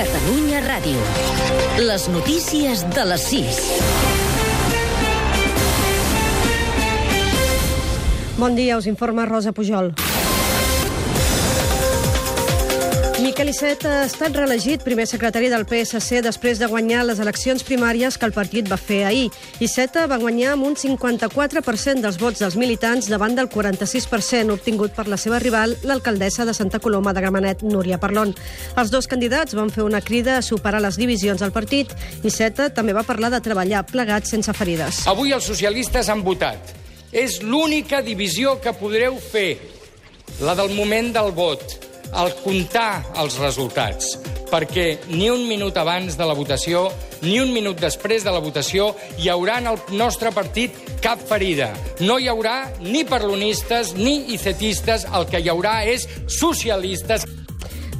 Catalunya Ràdio. Les notícies de les 6. Bon dia, us informa Rosa Pujol. Miquel Iceta ha estat reelegit primer secretari del PSC després de guanyar les eleccions primàries que el partit va fer ahir. Iceta va guanyar amb un 54% dels vots dels militants davant del 46% obtingut per la seva rival, l'alcaldessa de Santa Coloma de Gramenet, Núria Parlon. Els dos candidats van fer una crida a superar les divisions del partit. Iceta també va parlar de treballar plegats sense ferides. Avui els socialistes han votat. És l'única divisió que podreu fer, la del moment del vot al comptar els resultats, perquè ni un minut abans de la votació ni un minut després de la votació hi haurà en el nostre partit cap ferida. No hi haurà ni perlonistes ni icetistes, el que hi haurà és socialistes.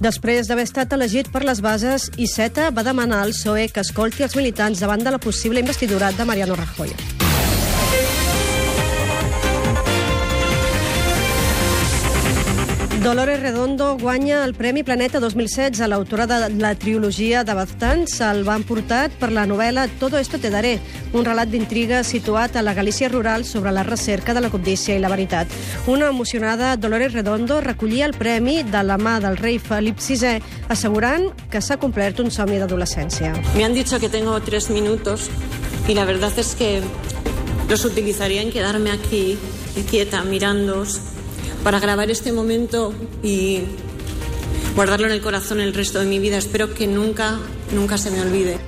Després d'haver estat elegit per les bases, Iceta va demanar al PSOE que escolti els militants davant de la possible investidura de Mariano Rajoy. Dolores Redondo guanya el Premi Planeta 2016 a l'autora de la trilogia de Baztán. Se'l van portat per la novel·la Todo esto te daré, un relat d'intriga situat a la Galícia rural sobre la recerca de la cobdícia i la veritat. Una emocionada Dolores Redondo recollia el premi de la mà del rei Felip VI, assegurant que s'ha complert un somni d'adolescència. Me han dicho que tengo tres minutos y la verdad es que los utilizaría en quedarme aquí quieta mirándoos para grabar este momento y guardarlo en el corazón el resto de mi vida. Espero que nunca, nunca se me olvide.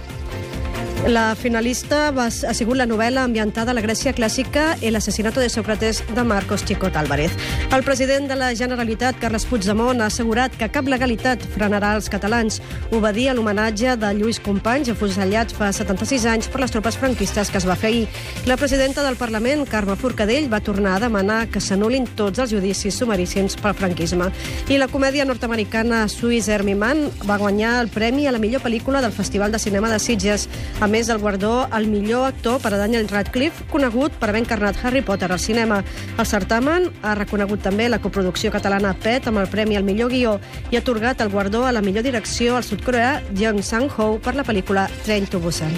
La finalista va, ha sigut la novel·la ambientada a la Grècia clàssica El asesinato de Sócrates de Marcos Chicot Álvarez. El president de la Generalitat, Carles Puigdemont, ha assegurat que cap legalitat frenarà els catalans. Ho va dir a l'homenatge de Lluís Companys, afusellats fa 76 anys per les tropes franquistes que es va fer ahir. La presidenta del Parlament, Carme Forcadell, va tornar a demanar que s'anulin tots els judicis sumaríssims pel franquisme. I la comèdia nord-americana Swiss Man va guanyar el premi a la millor pel·lícula del Festival de Cinema de Sitges. A més del guardó al millor actor per a Daniel Radcliffe, conegut per haver encarnat Harry Potter al cinema. El certamen ha reconegut també la coproducció catalana PET amb el premi al millor guió i ha atorgat el guardó a la millor direcció al sud-coreà Jung Sang-ho per la pel·lícula Train to Busan.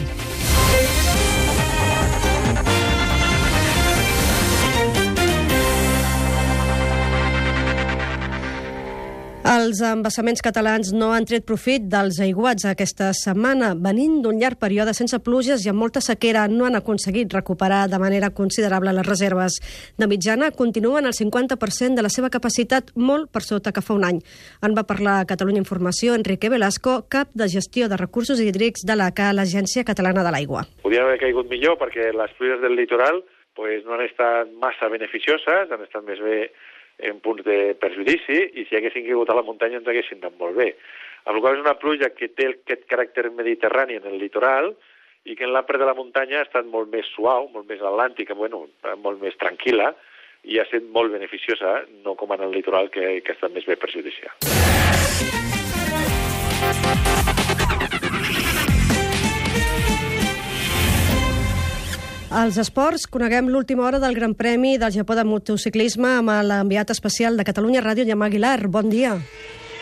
Els embassaments catalans no han tret profit dels aiguats aquesta setmana. Venint d'un llarg període sense pluges i amb molta sequera, no han aconseguit recuperar de manera considerable les reserves. De mitjana, continuen al 50% de la seva capacitat, molt per sota que fa un any. En va parlar a Catalunya Informació Enrique Velasco, cap de gestió de recursos hídrics de l'ACA, l'Agència Catalana de l'Aigua. Podien haver caigut millor perquè les pluges del litoral pues, no han estat massa beneficioses, han estat més bé en punts de perjudici i si haguessin caigut a la muntanya ens haguessin anat molt bé. Amb la qual és una pluja que té aquest caràcter mediterrani en el litoral i que en l'àmbit de la muntanya ha estat molt més suau, molt més atlàntica, bueno, molt més tranquil·la i ha estat molt beneficiosa, no com en el litoral que, que ha estat més bé perjudicial. Als esports, coneguem l'última hora del Gran Premi del Japó de motociclisme amb l'enviat especial de Catalunya Ràdio, Llamà Aguilar. Bon dia.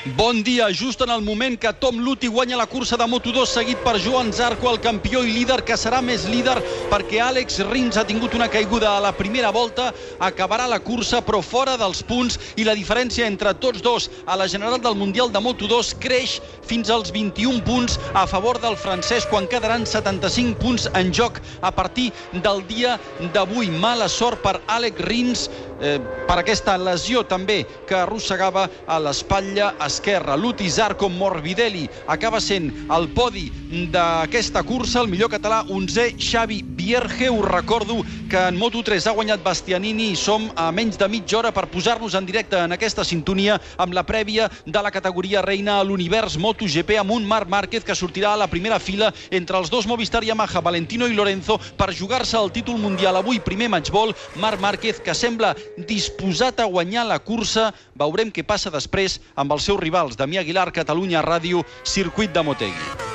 Bon dia, just en el moment que Tom Luthi guanya la cursa de Moto2 seguit per Joan Zarco, el campió i líder, que serà més líder perquè Àlex Rins ha tingut una caiguda a la primera volta, acabarà la cursa però fora dels punts i la diferència entre tots dos a la general del Mundial de Moto2 creix fins als 21 punts a favor del francès quan quedaran 75 punts en joc a partir del dia d'avui. Mala sort per Àlex Rins eh, per aquesta lesió també que arrossegava a l'espatlla esquerra. Luti Zarco Morbidelli acaba sent el podi d'aquesta cursa, el millor català, 11è Xavi Vierge. Us recordo que en Moto3 ha guanyat Bastianini i som a menys de mitja hora per posar-nos en directe en aquesta sintonia amb la prèvia de la categoria reina a l'univers MotoGP amb un Marc Márquez que sortirà a la primera fila entre els dos Movistar Yamaha, Valentino i Lorenzo per jugar-se el títol mundial. Avui primer matchball, Marc Márquez que sembla disposat a guanyar la cursa. Veurem què passa després amb els seus rivals. Damià Aguilar, Catalunya Ràdio, Circuit de Motegi.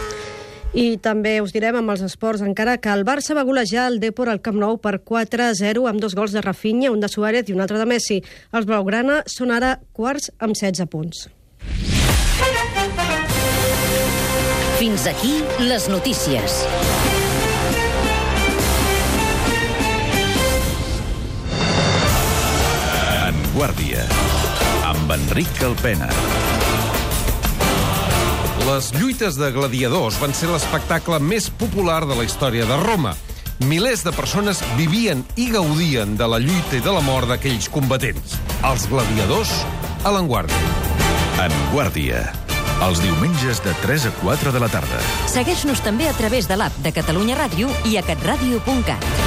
I també us direm amb els esports encara que el Barça va golejar el Depor al Camp Nou per 4-0 amb dos gols de Rafinha, un de Suárez i un altre de Messi. Els Blaugrana són ara quarts amb 16 punts. Fins aquí les notícies. Guàrdia, amb Enric Calpena. Les lluites de gladiadors van ser l'espectacle més popular de la història de Roma. Milers de persones vivien i gaudien de la lluita i de la mort d'aquells combatents. Els gladiadors a l'enguàrdia. En Guàrdia, els diumenges de 3 a 4 de la tarda. Segueix-nos també a través de l'app de Catalunya Ràdio i a catradio.cat.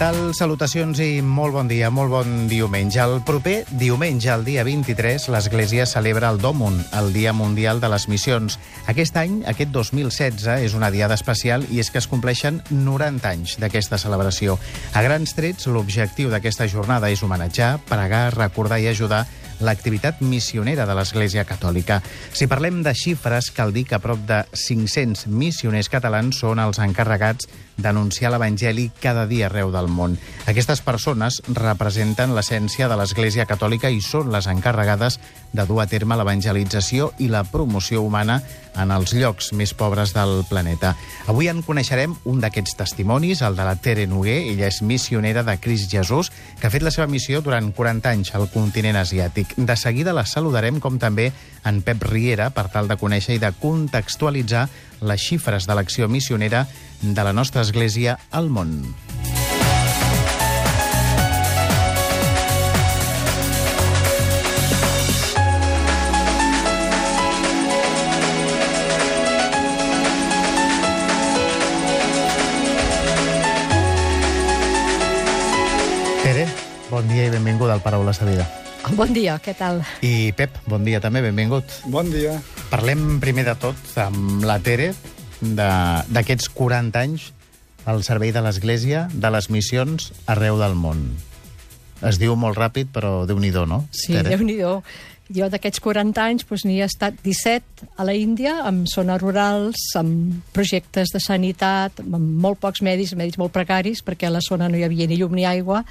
Tal? Salutacions i molt bon dia, molt bon diumenge. El proper diumenge, el dia 23, l'Església celebra el Dòmun, el Dia Mundial de les Missions. Aquest any, aquest 2016, és una diada especial i és que es compleixen 90 anys d'aquesta celebració. A grans trets, l'objectiu d'aquesta jornada és homenatjar, pregar, recordar i ajudar l'activitat missionera de l'Església Catòlica. Si parlem de xifres, cal dir que a prop de 500 missioners catalans són els encarregats d'anunciar l'Evangeli cada dia arreu del món. Aquestes persones representen l'essència de l'Església Catòlica i són les encarregades de dur a terme l'evangelització i la promoció humana en els llocs més pobres del planeta. Avui en coneixerem un d'aquests testimonis, el de la Tere Noguer. Ella és missionera de Crist Jesús, que ha fet la seva missió durant 40 anys al continent asiàtic. De seguida la saludarem, com també en Pep Riera, per tal de conèixer i de contextualitzar les xifres de l'acció missionera de la nostra Església al món. Benvinguda al Paraules de Vida. Bon dia, què tal? I Pep, bon dia també, benvingut. Bon dia. Parlem primer de tot amb la Tere de- d'aquests 40 anys al servei de l'Església, de les missions arreu del món. Es diu molt ràpid, però déu nhi no? Sí, déu-n'hi-do. Jo d'aquests 40 anys doncs, n'hi he estat 17 a la Índia, amb zones rurals, amb projectes de sanitat, amb molt pocs medis, medis molt precaris, perquè a la zona no hi havia ni llum ni aigua,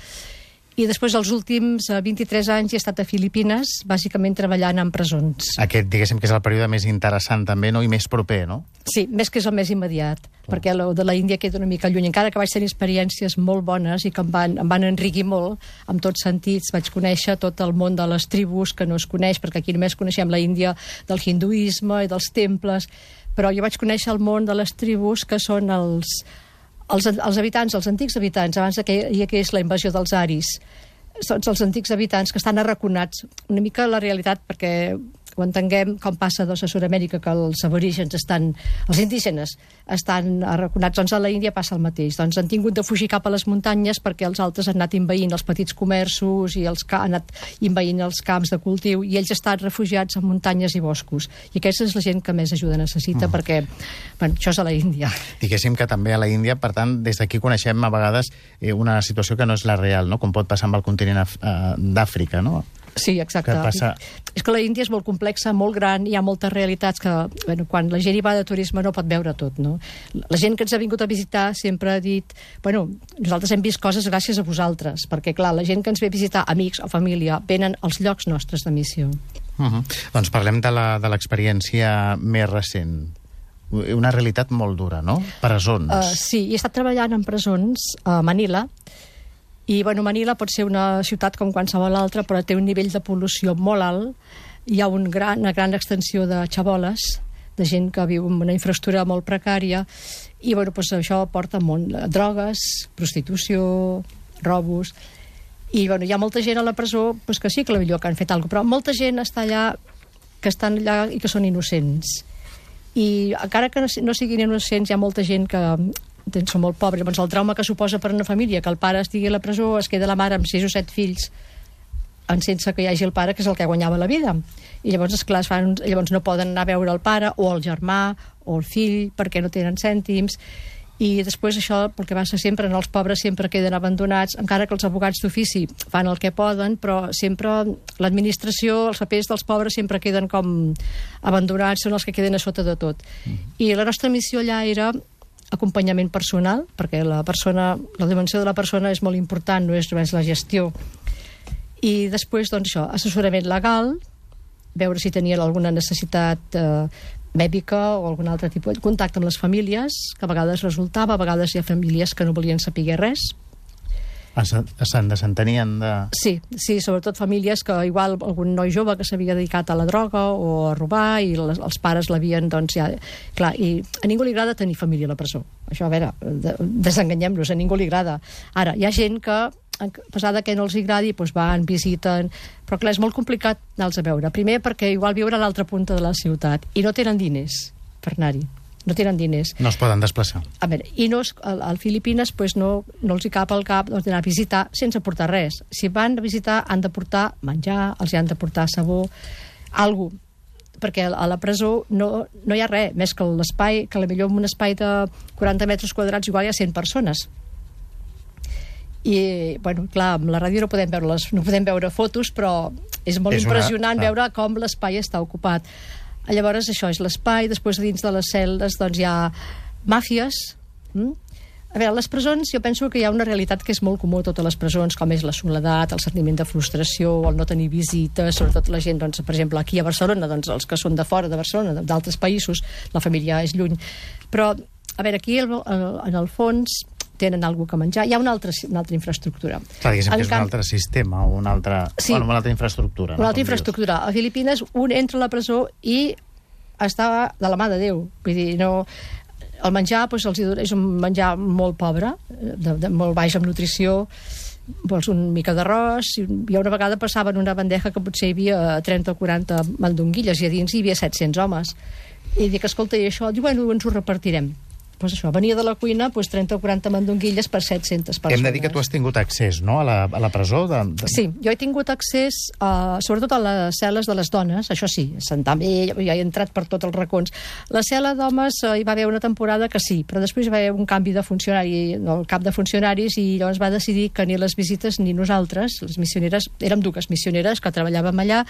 i després els últims eh, 23 anys he estat a Filipines, bàsicament treballant en presons. Aquest, diguéssim, que és el període més interessant també, no? I més proper, no? Sí, més que és el més immediat, perquè lo de la Índia queda una mica lluny, encara que vaig tenir experiències molt bones i que em van, em van enriquir molt, en tots sentits, vaig conèixer tot el món de les tribus que no es coneix, perquè aquí només coneixem la Índia del hinduisme i dels temples, però jo vaig conèixer el món de les tribus que són els, els, els habitants, els antics habitants, abans que hi hagués la invasió dels aris, són els antics habitants que estan arraconats. Una mica la realitat, perquè ho entenguem com passa doncs, a Sud-amèrica, que els aborígens estan, els indígenes estan arraconats, doncs a la Índia passa el mateix. Doncs han tingut de fugir cap a les muntanyes perquè els altres han anat inveint els petits comerços i els han anat inveint els camps de cultiu i ells estan refugiats en muntanyes i boscos. I aquesta és la gent que més ajuda necessita mm. perquè, bueno, això és a la Índia. Diguéssim que també a la Índia, per tant, des d'aquí coneixem a vegades eh, una situació que no és la real, no? com pot passar amb el continent eh, d'Àfrica, no? Sí, exacte. Que passa- És que la Índia és molt complexa, molt gran, hi ha moltes realitats que, bueno, quan la gent hi va de turisme no pot veure tot, no? La gent que ens ha vingut a visitar sempre ha dit, bueno, nosaltres hem vist coses gràcies a vosaltres, perquè, clar, la gent que ens ve a visitar, amics o família, venen als llocs nostres de missió. Uh -huh. Doncs parlem de l'experiència més recent. Una realitat molt dura, no? Presons. Uh, sí, he estat treballant en presons a Manila, i bueno, Manila pot ser una ciutat com qualsevol altra, però té un nivell de pol·lució molt alt. Hi ha un gran, una gran extensió de xaboles, de gent que viu en una infraestructura molt precària, i bueno, doncs això porta molt drogues, prostitució, robos... I bueno, hi ha molta gent a la presó doncs que sí que la millor que han fet alguna cosa, però molta gent està allà que estan allà i que són innocents. I encara que no, si- no siguin innocents hi ha molta gent que són molt pobres, llavors el trauma que suposa per una família que el pare estigui a la presó, es queda la mare amb sis o set fills en sense que hi hagi el pare, que és el que guanyava la vida. I llavors, esclar, es fan, llavors no poden anar a veure el pare o el germà o el fill perquè no tenen cèntims i després això, pel que passa sempre, en els pobres sempre queden abandonats, encara que els abogats d'ofici fan el que poden, però sempre l'administració, els papers dels pobres sempre queden com abandonats, són els que queden a sota de tot. I la nostra missió allà era acompanyament personal, perquè la persona, la dimensió de la persona és molt important, no és només la gestió. I després, doncs això, assessorament legal, veure si tenien alguna necessitat eh, mèdica o algun altre tipus de contacte amb les famílies, que a vegades resultava, a vegades hi ha famílies que no volien saber res. Se'n desentenien de... Sí, sí, sobretot famílies que igual algun noi jove que s'havia dedicat a la droga o a robar i les, els pares l'havien, doncs ja... Clar, i a ningú li agrada tenir família a la presó. Això, a veure, de, desenganyem-nos, a ningú li agrada. Ara, hi ha gent que a pesar de que no els agradi, doncs van, visiten... Però clar, és molt complicat anar-los a veure. Primer perquè igual viure a l'altra punta de la ciutat i no tenen diners per anar-hi. No tenen diners. No es poden desplaçar. A veure, i no, es- al, al Filipines pues no, no els hi cap al cap doncs, d'anar a visitar sense portar res. Si van a visitar han de portar menjar, els hi han de portar sabó, algo perquè a la presó no, no hi ha res, més que l'espai, que a la millor en un espai de 40 metres quadrats igual hi ha 100 persones. I, bueno, clar, amb la ràdio no podem veure, les, no podem veure fotos, però és molt És una- impressionant ah. veure com l'espai està ocupat. Llavors, això és l'espai, després dins de les cel·les doncs, hi ha màfies. Mm? A veure, les presons jo penso que hi ha una realitat que és molt comú a totes les presons, com és la soledat, el sentiment de frustració, el no tenir visites, sobretot la gent, doncs, per exemple, aquí a Barcelona, doncs, els que són de fora de Barcelona, d'altres països, la família és lluny. Però, a veure, aquí, el, el, en el fons, tenen alguna que menjar. Hi ha una altra, una altra infraestructura. Clar, diguéssim En que és un canvi- altre sistema, o una altra, Sí. bueno, una altra infraestructura. una no? altra Com dius. infraestructura. A Filipines un entra a la presó i està de la mà de Déu. Vull dir, no... El menjar doncs, els dona- és un menjar molt pobre, de, de, molt baix en nutrició, vols un mica d'arròs, i una vegada passava en una bandeja que potser hi havia 30 o 40 mandonguilles i a dins hi havia 700 homes. I dic, escolta, i això? Diu, bueno, ens ho repartirem. Pues això, venia de la cuina pues, 30 o 40 mandonguilles per 700 persones. Hem de dir que tu has tingut accés, no?, a la, a la presó. De, de... Sí, jo he tingut accés, a, sobretot a les cel·les de les dones, això sí, sentar-me, jo he entrat per tots els racons. La cel·la d'homes eh, hi va haver una temporada que sí, però després hi va haver un canvi de funcionari, no, el cap de funcionaris, i llavors va decidir que ni les visites ni nosaltres, les missioneres, érem dues missioneres que treballàvem allà,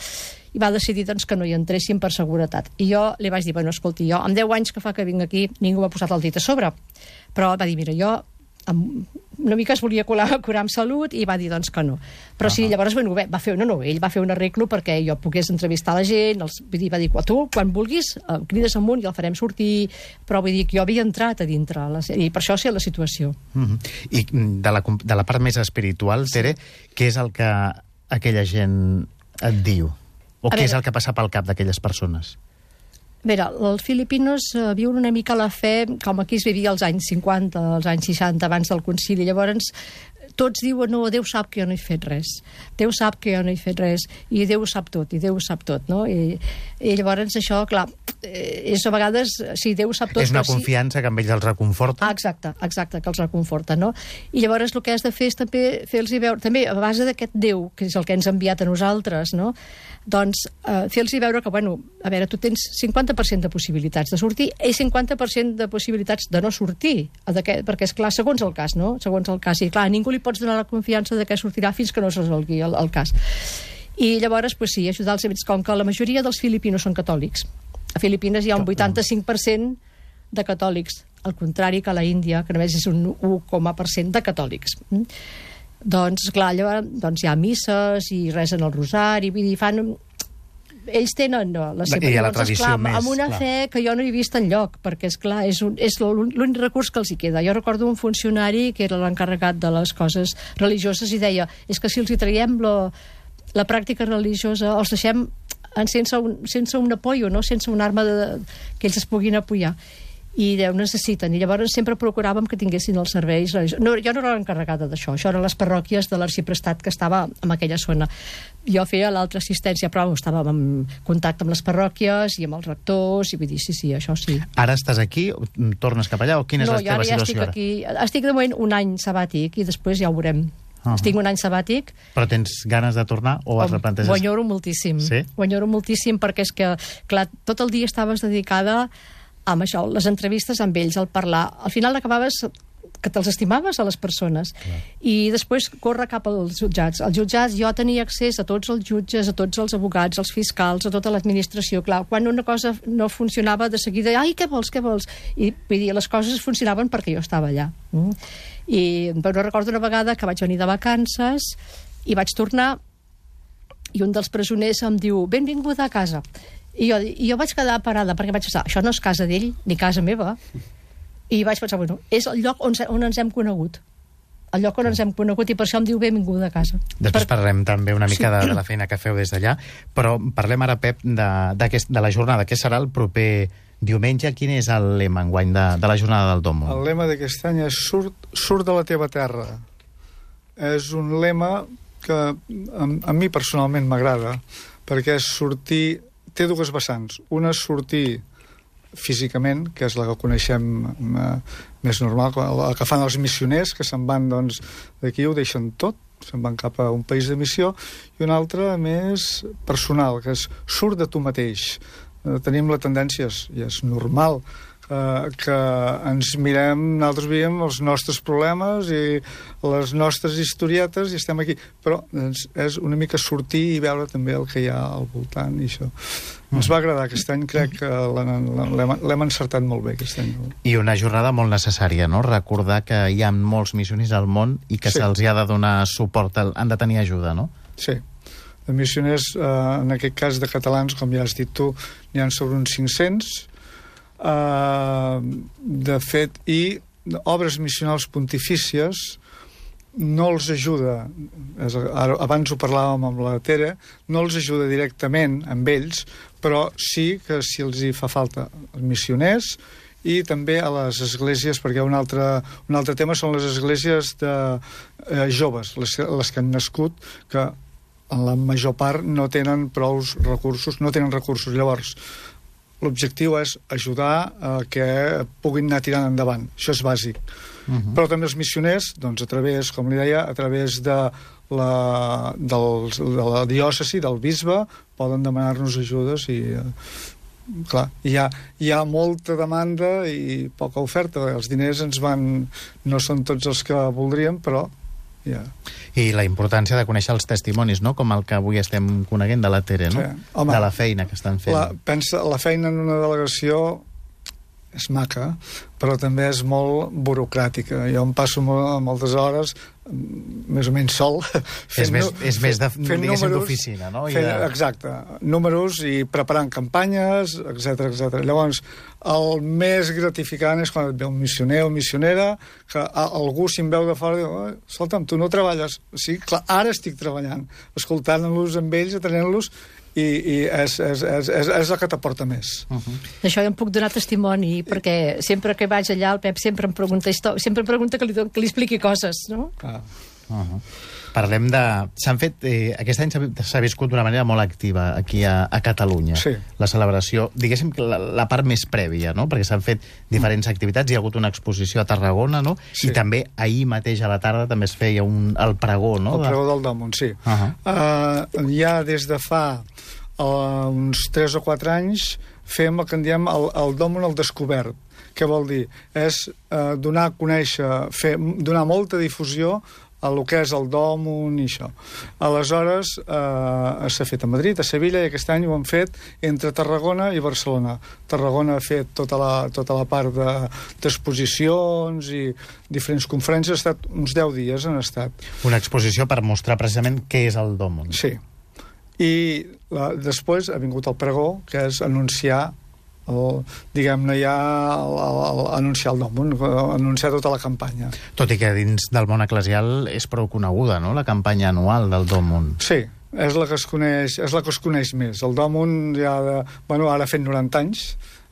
i va decidir doncs, que no hi entréssim per seguretat. I jo li vaig dir, bueno, escolti, jo amb 10 anys que fa que vinc aquí, ningú m'ha posat el dit a sobre. Però va dir, mira, jo amb, una mica es volia colar, curar amb salut i va dir doncs que no. Però sí, llavors bueno, va fer, no, no, ell va fer un arreglo perquè jo pogués entrevistar la gent, els, vull dir, va dir, tu, quan vulguis, eh, crides amunt i el farem sortir, però vull dir que jo havia entrat a dintre, la, i per això sé la situació. Mm -hmm. I de la, de la part més espiritual, Tere, què és el que aquella gent et diu? O A què és veure- el que passa pel cap d'aquelles persones? Mira, els filipinos eh, viuen una mica la fe com aquí es vivia als anys 50, als anys 60, abans del concili. Llavors, tots diuen, no, Déu sap que jo no he fet res. Déu sap que jo no he fet res. I Déu sap tot, i Déu sap tot, no? I, i llavors això, clar, eh, és a vegades, sí, Déu sap tot, és una però sí, confiança que amb ells els reconforta? Ah, exacte, exacte, que els reconforta, no? I llavors el que has de fer és també fer-los veure, també a base d'aquest Déu, que és el que ens ha enviat a nosaltres, no? Doncs eh, fer-los veure que, bueno, a veure, tu tens 50% de possibilitats de sortir i 50% de possibilitats de no sortir, perquè és clar, segons el cas, no? Segons el cas, i clar, a ningú li pots donar la confiança de que sortirà fins que no es resolgui el, el cas. I llavors, pues sí, ajudar els amics, com que la majoria dels filipinos són catòlics. A Filipines hi ha un 85% de catòlics, al contrari que a la Índia, que només és un 1,% de catòlics. Mm? Doncs, clar, llavors doncs hi ha misses i resen el rosari, vull dir, fan... Ells tenen no, la seva... I la tradició esclar, més, Amb una clar. fe que jo no he vist enlloc, perquè, és clar és, un, és l'ú- l'únic recurs que els hi queda. Jo recordo un funcionari que era l'encarregat de les coses religioses i deia, és que si els hi traiem la, la pràctica religiosa, els deixem en, sense, un, sense un apoyo, no? sense una arma de, que ells es puguin apoyar i ho necessiten. I llavors sempre procuràvem que tinguessin els serveis. No, jo no era l'encarregada d'això, això eren les parròquies de l'arxiprestat que estava en aquella zona. Jo feia l'altra assistència, però estàvem en contacte amb les parròquies i amb els rectors, i vull dir, sí, sí, això sí. Ara estàs aquí, tornes cap allà, o quina és no, la jo teva ara ja situació estic aquí. Estic de moment un any sabàtic i després ja ho veurem. Ah. Tinc un any sabàtic. Però tens ganes de tornar o has replantejar? Ho enyoro moltíssim. Sí? Ho enyoro moltíssim perquè és que, clar, tot el dia estaves dedicada amb això, les entrevistes amb ells, al parlar. Al final acabaves que te'ls estimaves a les persones. Clar. I després corre cap als jutjats. Als jutjats jo tenia accés a tots els jutges, a tots els abogats, als fiscals, a tota l'administració. Clar, quan una cosa no funcionava, de seguida, ai, què vols, què vols? I vull dir, les coses funcionaven perquè jo estava allà. Mm? I però recordo una vegada que vaig venir de vacances i vaig tornar i un dels presoners em diu benvinguda a casa. I jo, i jo vaig quedar parada perquè vaig pensar, això no és casa d'ell ni casa meva. I vaig pensar, bueno, és el lloc on, on ens hem conegut el lloc on ens hem conegut i per això em diu benvinguda a casa. Després per... parlem també una mica sí. de, de la feina que feu des d'allà, però parlem ara, Pep, de, de, de la jornada. Què serà el proper diumenge? Quin és el lema enguany de, de la jornada del Domo? El lema d'aquest any és surt, surt de la teva terra. És un lema que a, a mi personalment m'agrada, perquè és sortir... Té dues vessants. Una és sortir físicament, que és la que coneixem eh, més normal, la que fan els missioners, que se'n van doncs, d'aquí, ho deixen tot, se'n van cap a un país de missió, i una altra més personal, que és surt de tu mateix. Eh, tenim la tendència, i és normal, eh, que ens mirem, nosaltres veiem els nostres problemes i les nostres historietes i estem aquí. Però doncs, és una mica sortir i veure també el que hi ha al voltant i això. Ens va agradar aquest any, crec que l'hem encertat molt bé aquest any. I una jornada molt necessària, no? Recordar que hi ha molts missioners al món i que sí. se'ls ha de donar suport, han de tenir ajuda, no? Sí, de missioners, eh, en aquest cas de catalans, com ja has dit tu, n'hi han sobre uns 500, Uh, de fet, i obres missionals pontifícies no els ajuda, abans ho parlàvem amb la Tere, no els ajuda directament amb ells, però sí que si els hi fa falta els missioners i també a les esglésies, perquè un altre, un altre tema són les esglésies de eh, joves, les, les que han nascut, que en la major part no tenen prou recursos, no tenen recursos. Llavors, l'objectiu és ajudar a que puguin anar tirant endavant. Això és bàsic. Uh mhm. -huh. Però també els missioners, doncs, a través, com li deia, a través de la, dels, de la diòcesi, del bisbe, poden demanar-nos ajudes i, eh, clar, hi ha, hi ha molta demanda i poca oferta. Els diners ens van... no són tots els que voldríem, però Yeah. I la importància de conèixer els testimonis, no? com el que avui estem coneguent de la Tere, no? Sí. Home, de la feina que estan fent. La, pensa, la feina en una delegació és maca, però també és molt burocràtica. Jo em passo moltes hores més o menys sol. Fent, és més, és més de, diguéssim, d'oficina, no? I fent, de... Exacte. Números i preparant campanyes, etc etc. Llavors, el més gratificant és quan et ve un missioner o missionera que algú si em veu de fora diu, oh, escolta'm, tu no treballes. Sí, clar, ara estic treballant, escoltant-los amb ells, atenent-los, i, i és, és, és, és, és el que t'aporta més. Uh -huh. Això jo em puc donar testimoni, perquè sempre que vaig allà el Pep sempre em pregunta, sempre em pregunta que li, que li expliqui coses, no? Ah. Uh -huh. Parlem de... S'han fet... Eh, aquest any s'ha viscut d'una manera molt activa aquí a, a Catalunya. Sí. La celebració, diguéssim, la, la part més prèvia, no? Perquè s'han fet diferents mm. activitats. Hi ha hagut una exposició a Tarragona, no? Sí. I també ahir mateix a la tarda també es feia un, el pregó, no? El pregó del Damunt, sí. Uh -huh. uh, ja des de fa uh, uns 3 o 4 anys fem el que en diem el, el Damunt al descobert. Què vol dir? És uh, donar a conèixer, fer, donar molta difusió a lo que és el Dòmun i això. Aleshores, eh, s'ha fet a Madrid, a Sevilla, i aquest any ho han fet entre Tarragona i Barcelona. Tarragona ha fet tota la, tota la part d'exposicions de, i diferents conferències, ha estat uns 10 dies han estat. Una exposició per mostrar precisament què és el Dòmun. Sí. I la, després ha vingut el pregó, que és anunciar diguem-ne, ja el, el, el, anunciar el nom, anunciar tota la campanya. Tot i que dins del món eclesial és prou coneguda, no?, la campanya anual del Domun. Sí, és la que es coneix, és la que es coneix més. El Domun ja de, bueno, ara fet 90 anys,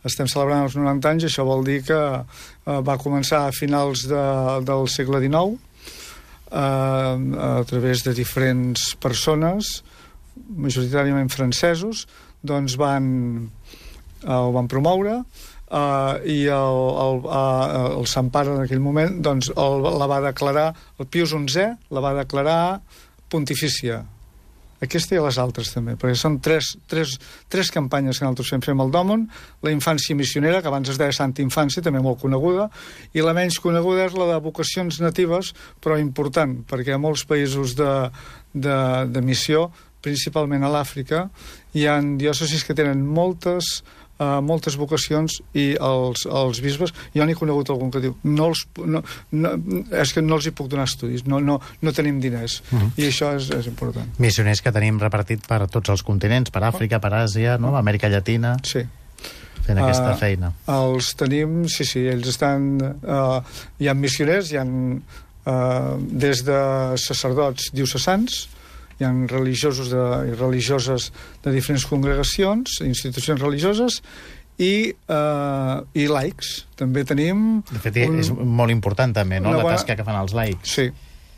estem celebrant els 90 anys, això vol dir que eh, va començar a finals de, del segle XIX, eh, a través de diferents persones, majoritàriament francesos, doncs van, eh, ho van promoure, uh, i el, el, uh, el Sant Pare en aquell moment doncs, el, la va declarar, el Pius XI la va declarar pontifícia. Aquesta i les altres també, perquè són tres, tres, tres campanyes que nosaltres fem. Fem el Dòmon, la infància missionera, que abans es deia Santa Infància, també molt coneguda, i la menys coneguda és la de vocacions natives, però important, perquè a molts països de, de, de missió, principalment a l'Àfrica, hi ha diòcesis que tenen moltes uh, moltes vocacions i els, els bisbes, jo n'he conegut algun que diu no els, no, no, és que no els hi puc donar estudis, no, no, no tenim diners uh -huh. i això és, és important Missioners que tenim repartit per tots els continents per Àfrica, per Àsia, no? Amèrica Llatina sí fent aquesta uh, feina. Els tenim, sí, sí, ells estan... Uh, hi ha missioners, hi ha uh, des de sacerdots diocesans, hi ha religiosos de, i religioses de diferents congregacions, institucions religioses, i, uh, i laics. També tenim... De fet, un, és molt important també, no?, la bona... tasca que fan els laics. Sí,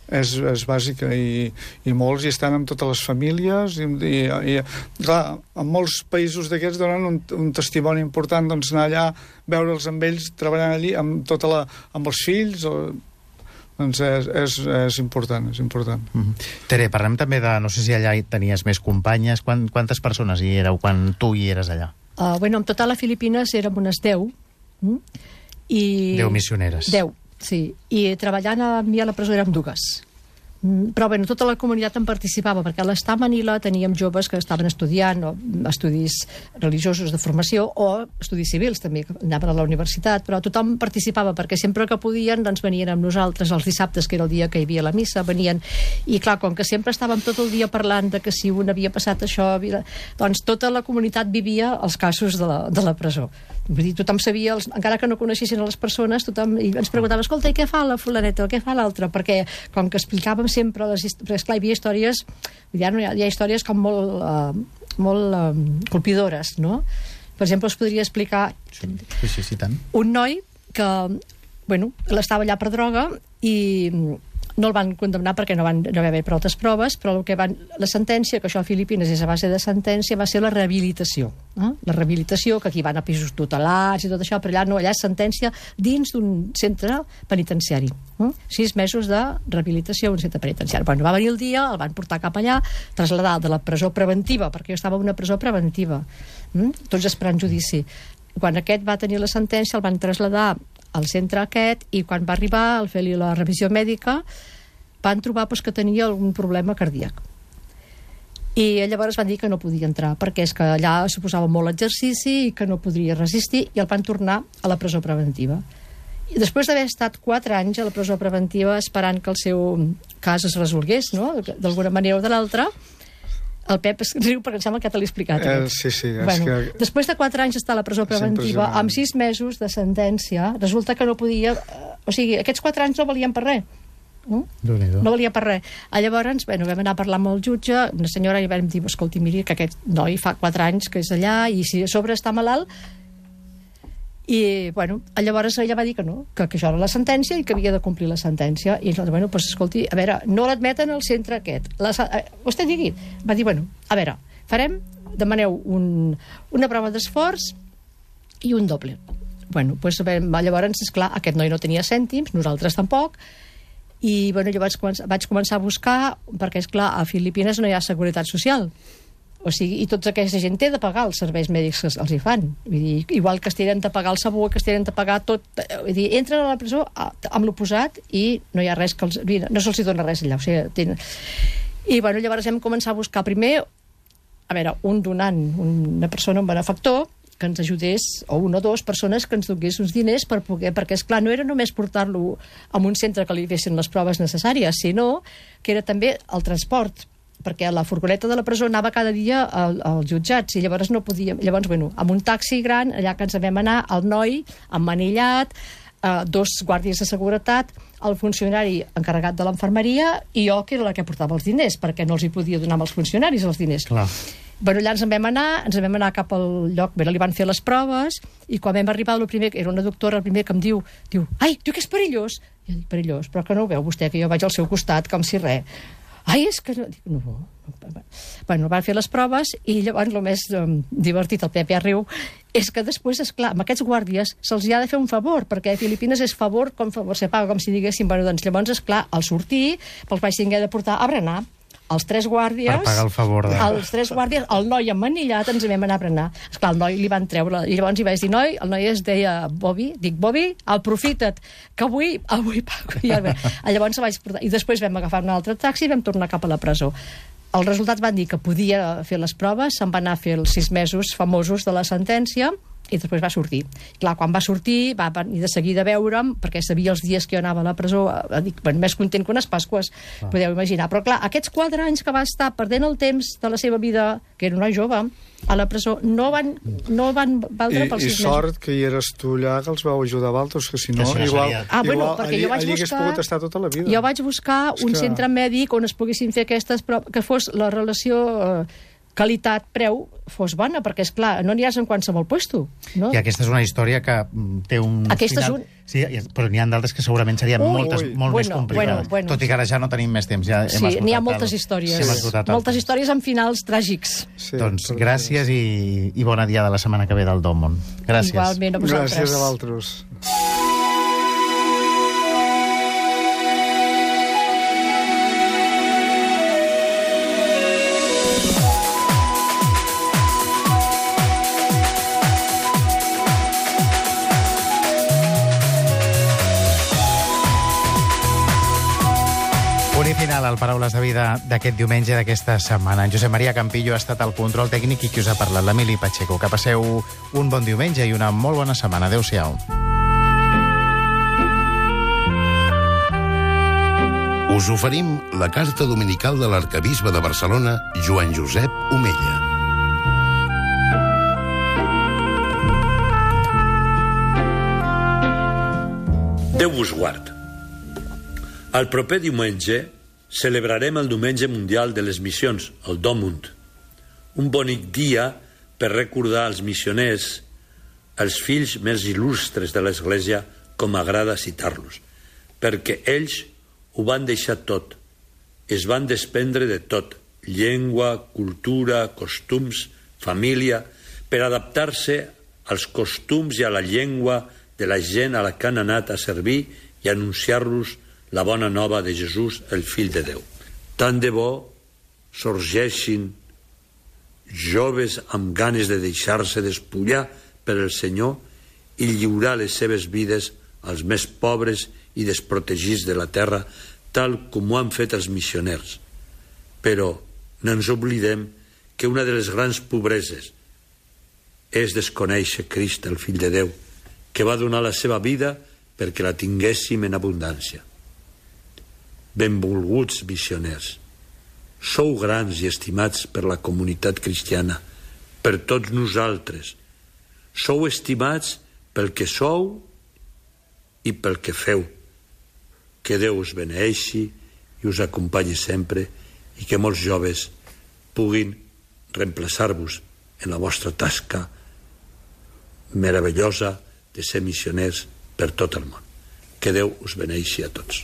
és, és bàsica i, i molts hi estan amb totes les famílies i, i, i clar, en molts països d'aquests donen un, un testimoni important doncs anar allà, veure'ls amb ells treballant allí amb, tota la, amb els fills o, doncs és, és, és important, és important. Mm -hmm. Tere, parlem també de, no sé si allà tenies més companyes, Quant, quantes persones hi éreu quan tu hi eres allà? Uh, bueno, en total a Filipines érem unes 10. Mm? I... 10 missioneres. 10, sí. I treballant a mi a la presó érem dues. Mm, però bueno, tota la comunitat en participava perquè a l'estar a Manila teníem joves que estaven estudiant o estudis religiosos de formació o estudis civils també, que anaven a la universitat però tothom participava perquè sempre que podien doncs venien amb nosaltres els dissabtes que era el dia que hi havia la missa, venien i clar, com que sempre estàvem tot el dia parlant de que si un havia passat això havia... doncs tota la comunitat vivia els casos de la, de la presó Vull dir, tothom sabia, els, encara que no coneixessin les persones, tothom i ens preguntava, escolta, i què fa la fulaneta, què fa l'altra? Perquè, com que explicàvem sempre les perquè, esclar, hi havia històries, ja no hi ha, hi ha històries com molt, uh, molt uh, colpidores, no? Per exemple, us podria explicar sí, sí, sí, tant. un noi que, bueno, l'estava allà per droga i no el van condemnar perquè no van no va haver prou proves, però el que van, la sentència, que això a Filipines és a base de sentència, va ser la rehabilitació. Eh? La rehabilitació, que aquí van a pisos tutelats i tot això, però allà no, allà és sentència dins d'un centre penitenciari. Eh? Sis mesos de rehabilitació un centre penitenciari. Bueno, va venir el dia, el van portar cap allà, traslladat de la presó preventiva, perquè jo estava en una presó preventiva, eh? tots esperant judici. Quan aquest va tenir la sentència, el van traslladar al centre aquest i quan va arribar al fer-li la revisió mèdica van trobar pues, que tenia algun problema cardíac i llavors van dir que no podia entrar perquè és que allà suposava molt exercici i que no podria resistir i el van tornar a la presó preventiva i després d'haver estat 4 anys a la presó preventiva esperant que el seu cas es resolgués no? d'alguna manera o de l'altra el Pep es riu perquè em sembla que te l'he explicat. Eh, sí, sí. És bueno, que... Després de 4 anys d'estar a la presó preventiva, amb 6 mesos de sentència, resulta que no podia... Eh, o sigui, aquests 4 anys no valien per res. No? no valia per res. A llavors, bueno, vam anar a parlar amb el jutge, una senyora i vam dir, escolti, miri, que aquest noi fa 4 anys que és allà i si a sobre està malalt, i, bueno, llavors ella va dir que no, que, que això era la sentència i que havia de complir la sentència. I ell va dir, bueno, pues, escolti, a veure, no l'admeten al centre aquest. La, eh, vostè digui, va dir, bueno, a veure, farem, demaneu un, una prova d'esforç i un doble. Bueno, pues, llavors, esclar, aquest noi no tenia cèntims, nosaltres tampoc, i bueno, llavors vaig començar a buscar, perquè, és clar a Filipines no hi ha seguretat social o sigui, i tota aquesta gent té de pagar els serveis mèdics que els hi fan. Vull dir, igual que es tenen de pagar el sabó, que es tenen de pagar tot... Vull dir, entren a la presó amb l'oposat i no hi ha res que els... No se'ls dona res allà. O sigui, tenen... I bueno, llavors hem començat a buscar primer a veure, un donant, una persona, un benefactor, que ens ajudés, o una o dues persones que ens donés uns diners per poder, perquè, és clar no era només portar-lo a un centre que li fessin les proves necessàries, sinó que era també el transport, perquè la furgoneta de la presó anava cada dia al, als jutjats i llavors no podíem... Llavors, bueno, amb un taxi gran, allà que ens vam anar, el noi, emmanillat, eh, dos guàrdies de seguretat, el funcionari encarregat de l'enfermeria i jo, que era la que portava els diners, perquè no els hi podia donar als funcionaris els diners. Clar. Bueno, allà ens en vam anar, ens en vam anar cap al lloc, bé, li van fer les proves, i quan vam arribar, el primer, era una doctora, el primer que em diu, diu, ai, diu que és perillós. I jo dic, perillós, però que no ho veu vostè, que jo vaig al seu costat, com si res Ai, és que no... Dic, no, no. Bueno, van fer les proves i llavors el més um, divertit, el Pepe riu, és que després, és clar, amb aquests guàrdies se'ls ha de fer un favor, perquè a Filipines és favor com favor se paga, com si diguéssim, bueno, doncs llavors, és clar, al sortir, els vaig tinguer de portar a berenar els tres guàrdies... Per pagar el favor de... Els tres guàrdies, el noi emmanillat, ens vam anar a berenar. Esclar, el noi li van treure... I llavors hi vaig dir, noi, el noi es deia Bobby, dic, Bobby, aprofita't, que avui, avui pago. I llavors vaig portar. I després vam agafar un altre taxi i vam tornar cap a la presó els resultats van dir que podia fer les proves, se'n va anar a fer els sis mesos famosos de la sentència, i després va sortir. Clar, quan va sortir va venir de seguida a veure'm, perquè sabia els dies que jo anava a la presó, a, dic, ben, més content que unes Pasques, ah. podeu imaginar. Però clar, aquests quatre anys que va estar perdent el temps de la seva vida, que era una jove, a la presó, no van, no van valdre I, pels I sis sort mesos. que hi eres tu allà, que els vau ajudar a altres, que si no, Que si no igual, seria- Ah, bueno, igual perquè allí, jo vaig buscar- pogut estar tota la vida. Jo vaig buscar És un que- centre mèdic on es poguessin fer aquestes proves, que fos la relació eh, qualitat-preu fos bona, perquè, és clar, no aniràs en qualsevol puesto. No? I aquesta és una història que mm, té un Aquesta és final... un- Sí, i- però n'hi ha d'altres que segurament serien Ui, moltes, ui. molt més Bueno, complicades. bueno, bueno. Tot i que ara ja no tenim més temps. Ja hem Sí, n'hi ha el- moltes històries. El moltes històries amb finals tràgics. Sí, Doncs gràcies i, i bona dia de la setmana que ve del Domon. Gràcies. Igualment a vosaltres. Gràcies a vosaltres. Paraules de Vida d'aquest diumenge d'aquesta setmana. En Josep Maria Campillo ha estat el control tècnic i qui us ha parlat, l'Emili Pacheco. Que passeu un bon diumenge i una molt bona setmana. Adéu-siau. Us oferim la carta dominical de l'arcabisbe de Barcelona, Joan Josep Omella. Déu vos guard. El proper diumenge celebrarem el Diumenge Mundial de les Missions, el Domund. Un bonic dia per recordar als missioners, els fills més il·lustres de l'Església, com agrada citar-los, perquè ells ho van deixar tot, es van desprendre de tot, llengua, cultura, costums, família, per adaptar-se als costums i a la llengua de la gent a la que han anat a servir i anunciar-los la bona nova de Jesús, el fill de Déu. Tant de bo sorgeixin joves amb ganes de deixar-se despullar per el Senyor i lliurar les seves vides als més pobres i desprotegits de la terra, tal com ho han fet els missioners. Però no ens oblidem que una de les grans pobreses és desconèixer Crist, el fill de Déu, que va donar la seva vida perquè la tinguéssim en abundància. Benvolguts missioners, sou grans i estimats per la comunitat cristiana, per tots nosaltres. Sou estimats pel que sou i pel que feu. Que Déu us beneixi i us acompanyi sempre i que molts joves puguin reemplaçar-vos en la vostra tasca meravellosa de ser missioners per tot el món. Que Déu us beneixi a tots.